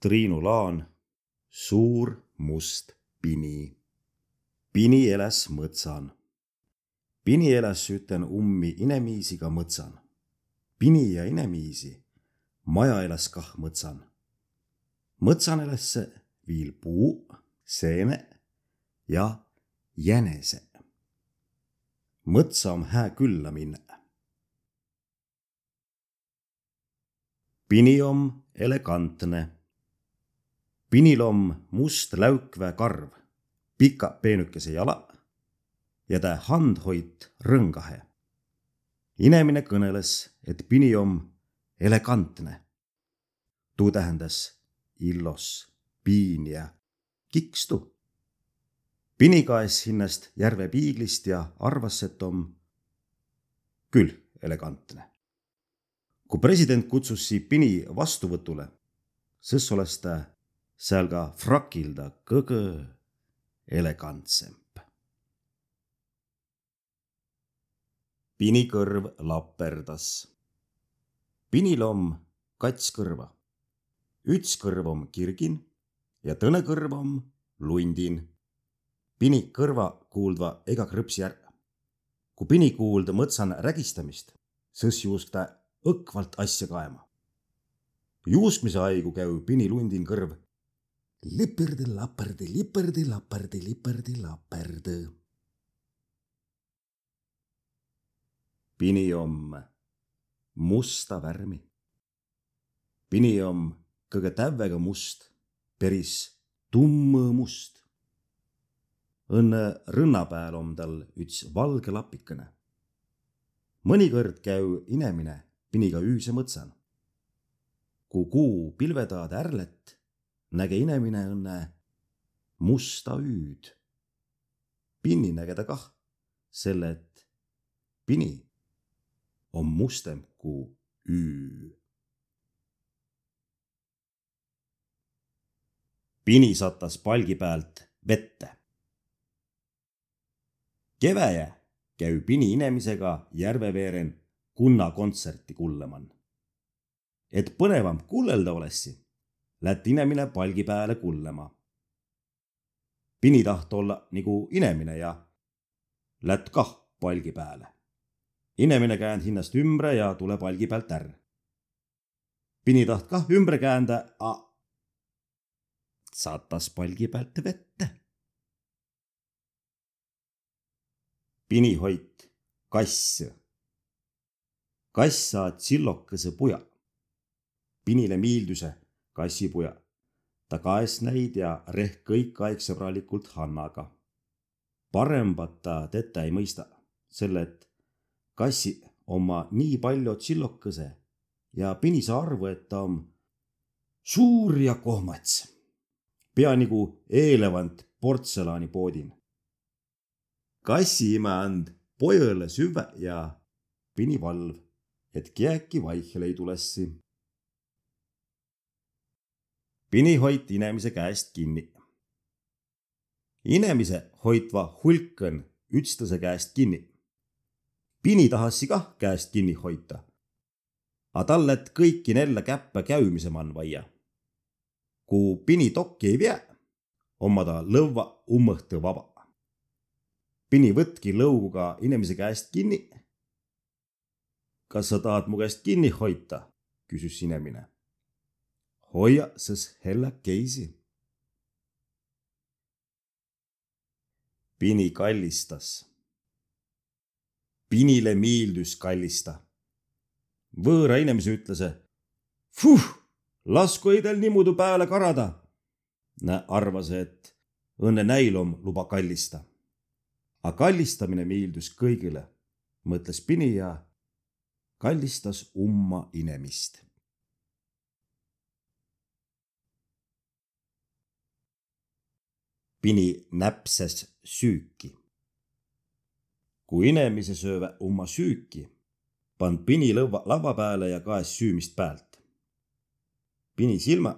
Triinu Laan, suur must pini. Pini eläs mõtsan. Pini eläs üten ummi inemiisiga mõtsan. Pini ja inemiisi maja eläs kah mõtsan. mõtsan eläs viil puu, seene ja jänese. mõtsa om hää külla minna. Pini om elegantne. Pinil om must läukvä karv, pikaq peenükese jalaq ja tä handhoit rõngahe. inemine kõneles, et Pini om elegantne. tuu tähendas illos, piin ja kikstu. Pini kaes hinnast järve piiglist ja arvas, et om küll elegantne kui president kutsus Sipini vastuvõtule, sõs oles ta seal ka frakilda kõgõ elegantsemp. Pini kõrv laperdas. Pinil om kats kõrva. üts kõrv om kirgin ja tõne kõrv om lundin. Pini kõrva kuuldva ega krõpsi ära. kui Pini kuulda mõtsan rägistamist, sõs juusk ta õkvalt asja kaema. juuskmise aigu käü Pini lundin kõrv. Liperdi, laperdi, liperdi, laperdi, liperdi, laperd. Pini om musta värmi. Pini om kõige tävvega must, peris tumm must. Õnne rõnna pääl om tal üts valge lapikene. mõnikõrd käü inemine piniga üüse mõtsan. Ku kuu pilvetaad ärlet, näge inemine õnne musta üüd. Pinni näge ta kah, selle et pini on mustem kui üü. Pini satas palgi pealt vette. keväjä käü Pini inemisega järve veeren Kunna kontserti kullaman. et põnevam kullelda olessi, lätt inemine palgi pääle kullema. Pini taht olla nagu inemine ja lätt kah palgi pääle. inemine käänd hinnast ümbre ja tule palgi pealt ärr. Pini taht kah ümbre käända, a satas palgi pealt vette. Pini hoit kass kass saa tsillokõse puja. Pinile miildüse kassipuja. ta kaes näid ja rehk kõik aeg sõbralikult Hannaga. parembat ta tetä ei mõista, selle et kassi oma nii palju tsillokõse ja Pini saa arvu, et ta on suur ja kohmats. pea nagu eelevant portselanipoodin. kassi ime and pojõle süve ja Pini valv et kiäki vaihele ei tulessi. Pini hoiti inemise käest kinni. Inemise hoitva hulkõn ütstõse käest kinni. Pini tahassi kah käest kinni hoita. A tal lätt kõiki nelle käppä käümise man vaia. Ku Pini tokki ei vie, omma ta lõvva ummõhtõ vaba. Pini võtki lõuguga inemise käest kinni kas sa tahad mu käest kinni hoita? küsis sinemine. Hoia, sõs hellakeisi. Pini kallistas. Pinile miildüs kallista. võõra inimese ütles. Fuh, lasku ei teil niimoodi pääle karada. arvas, et õnne näilom luba kallista. aga kallistamine miildus kõigile, mõtles Pini ja kallistas umma inemist. Pini näpses süüki. kui inemise sööve umma süüki, pand Pini lõva lava peale ja kaes süümist päält. Pini silma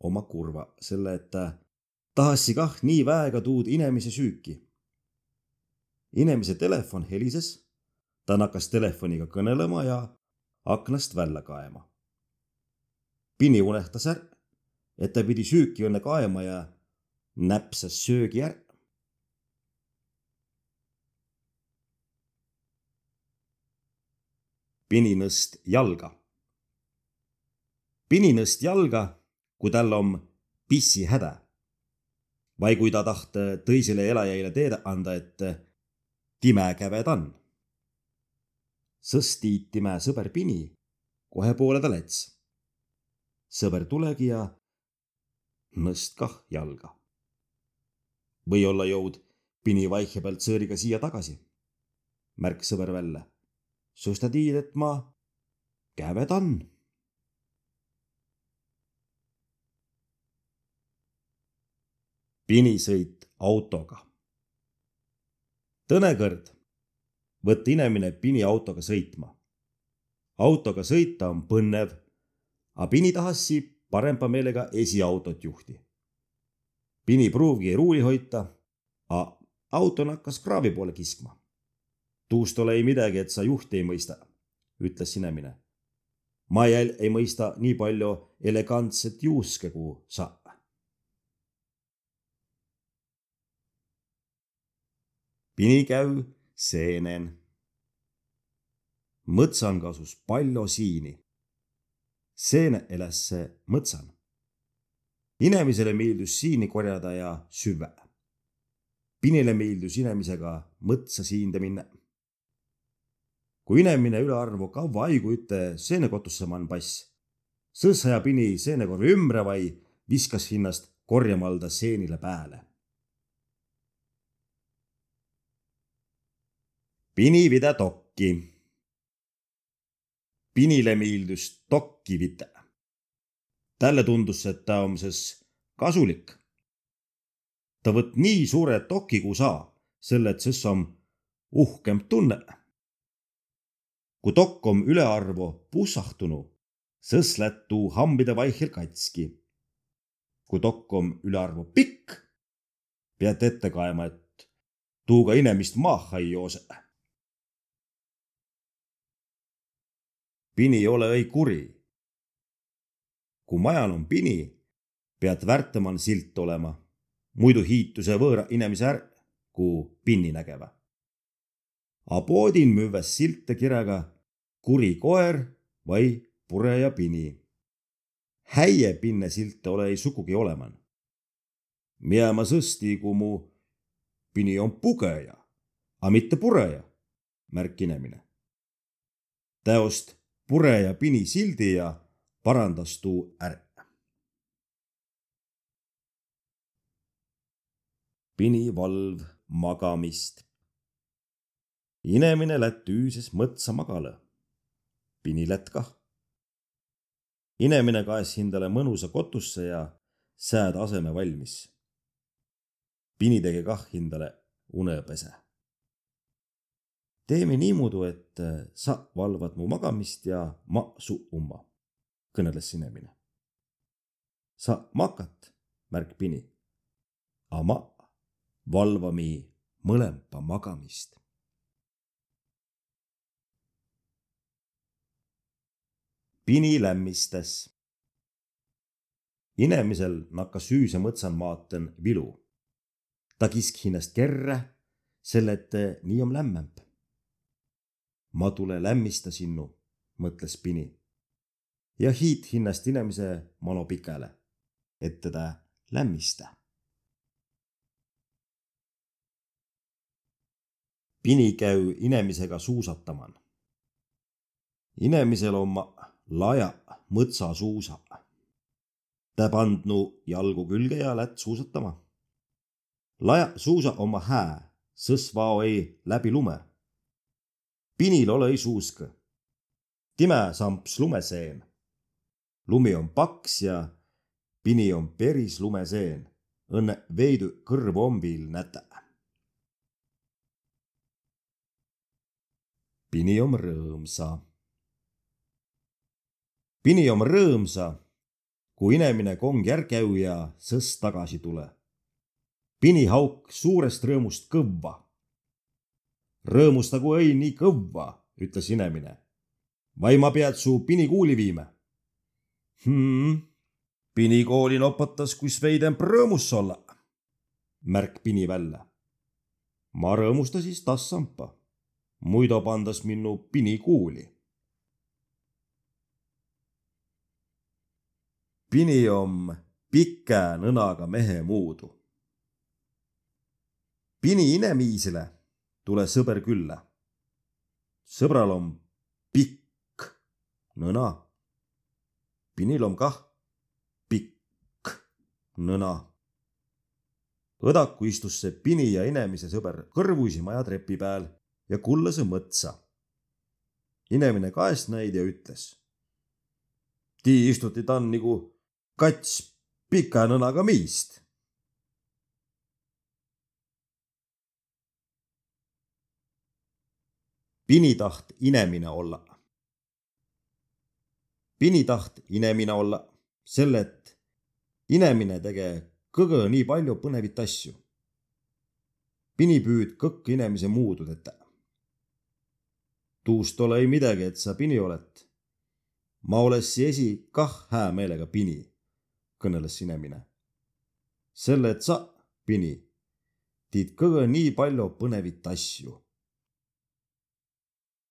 oma kurva, selle et ta tahassi kah nii väega tuud inemise süüki. inemise telefon helises ta nakkas telefoniga kõnelema ja aknast välja kaema. Pini unehtas ära, et ta pidi süüki õnne kaema ja näpsas söögi ära. pininõst jalga. pininõst jalga, kui tal on pissihäda. vai kui ta taht tõisele elajaile teada anda, et time käve ta on. sõstiit time sõber Pini, kohe poole ta läts. sõber tulegi ja nõst kah jalga. Või olla jõud Pini vaihe pealt sõõriga siia tagasi, märkis sõber välja sest ta tiid, et ma käved on. pinisõit autoga. tõnekõrd võtta inimene pini autoga sõitma. autoga sõita on põnev, a pini tahasi parempa meelega esiautot juhti. Pini pruuvgi ruuli hoita, a auto nakkas kraavi poole kiskma tuust ole ei midagi, et sa juhti ei mõista, ütles sinemine. ma jäl ei mõista nii palju elegantset juuske kui sa. pini käü seenen. mõtsan kasus palju siini. seene eläs mõtsan. Inemisele meeldis siini korjada ja süve. Pinile meeldis inemisega mõtsa siinde minna kui inemine ülearvu kavva aigu üte seenekotusse man pass. sõõssa ja pini seenekorvi ümbre vai viskas hinnast korjamalda seenile pääle. pini vida tokki. pinile miildus tokki vita. Talle tundus, et ta on ses kasulik. ta võtt nii suure toki kui saa, selle, et ses on uhkem tunne kui dokkom ülearvo pussahtunu, sõslet tuu hambide vaihel katski. kui dokkom ülearvo pikk, pead ette kaema, et tuuga inemist maaha ei joose. pini ole õi kuri. Kui majal on pini, pead värtaman silt olema, muidu hiituse võõra inimese är, kui pinni nägeva. A poodin müües silte kirjaga kuri koer vai pureja pini. häie pinne silte ole ei sugugi oleman. Mia ma sõsti, kui mu pini on pugeja, a mitte pureja, märk inemine. Täost pureja pini sildi ja parandas tuu ära. pini valv magamist. inemine lätt üüses mõtsa magala pinilet kah. inemine kaes hindale mõnusa kotusse ja sääd aseme valmis. pini tegi kah hindale unepese. teeme niimoodi, et äh, sa valvad mu magamist ja ma su umma, kõneles sinemine. sa makat, märk pini. A ma valvami mõlempa magamist pini lämmistes. inemisel nakkas süüse mõtsan maaten vilu. ta kisk hinnast kerre, selle et nii on lämmemp. ma tule lämmista sinnu, mõtles pini. Ja hiit hinnast inemise mano pikele, et teda lämmista. pini käü inemisega suusataman. inemisel on laja mõtsasuusa. ta pandnu jalgu külge ja lätt suusatama. laja suusa oma hää, sõs vao ei läbi lume. pinil ole ei suusk. time samps lumeseen. Lumi on paks ja pini on peris lumeseen. õnne on viil nätä. pini on rõõmsa pini om rõõmsa, kui inemine kong järg käü ja sõs tagasi tule. pini hauk suurest rõõmust kõvva. rõõmustagu ei nii kõvva, ütles inemine. vai ma pead su pini kuuli viima hmm,? Pini kooli nopatas, kus veidem rõõmus olla. märk Pini välja. ma rõõmusta siis tassampa. muidu pandas minnu Pini kuuli. Pini om pikä nõnaga mehe muudu. Pini inemiisile tule sõber külla. sõbral om pikk nõna. Pinil om kah pikk nõna. õdaku istus see Pini ja inemise sõber kõrvuisi maja trepi peal ja kullase mõtsa. inemine kaest näid ja ütles. Tii istuti tan nagu kats pika nõnaga miist. Pini taht inemine olla. Pini taht inemine olla, selle, et inemine tege kõgõ nii palju põnevit asju. Pini püüd kõkk inemise muudu tetä. tuust ole ei midagi, et sa Pini oled. ma olessi esi kah hää meelega Pini kõneles sinemine. selle, et sa, Pini, tiid kõgõ nii palju põnevit asju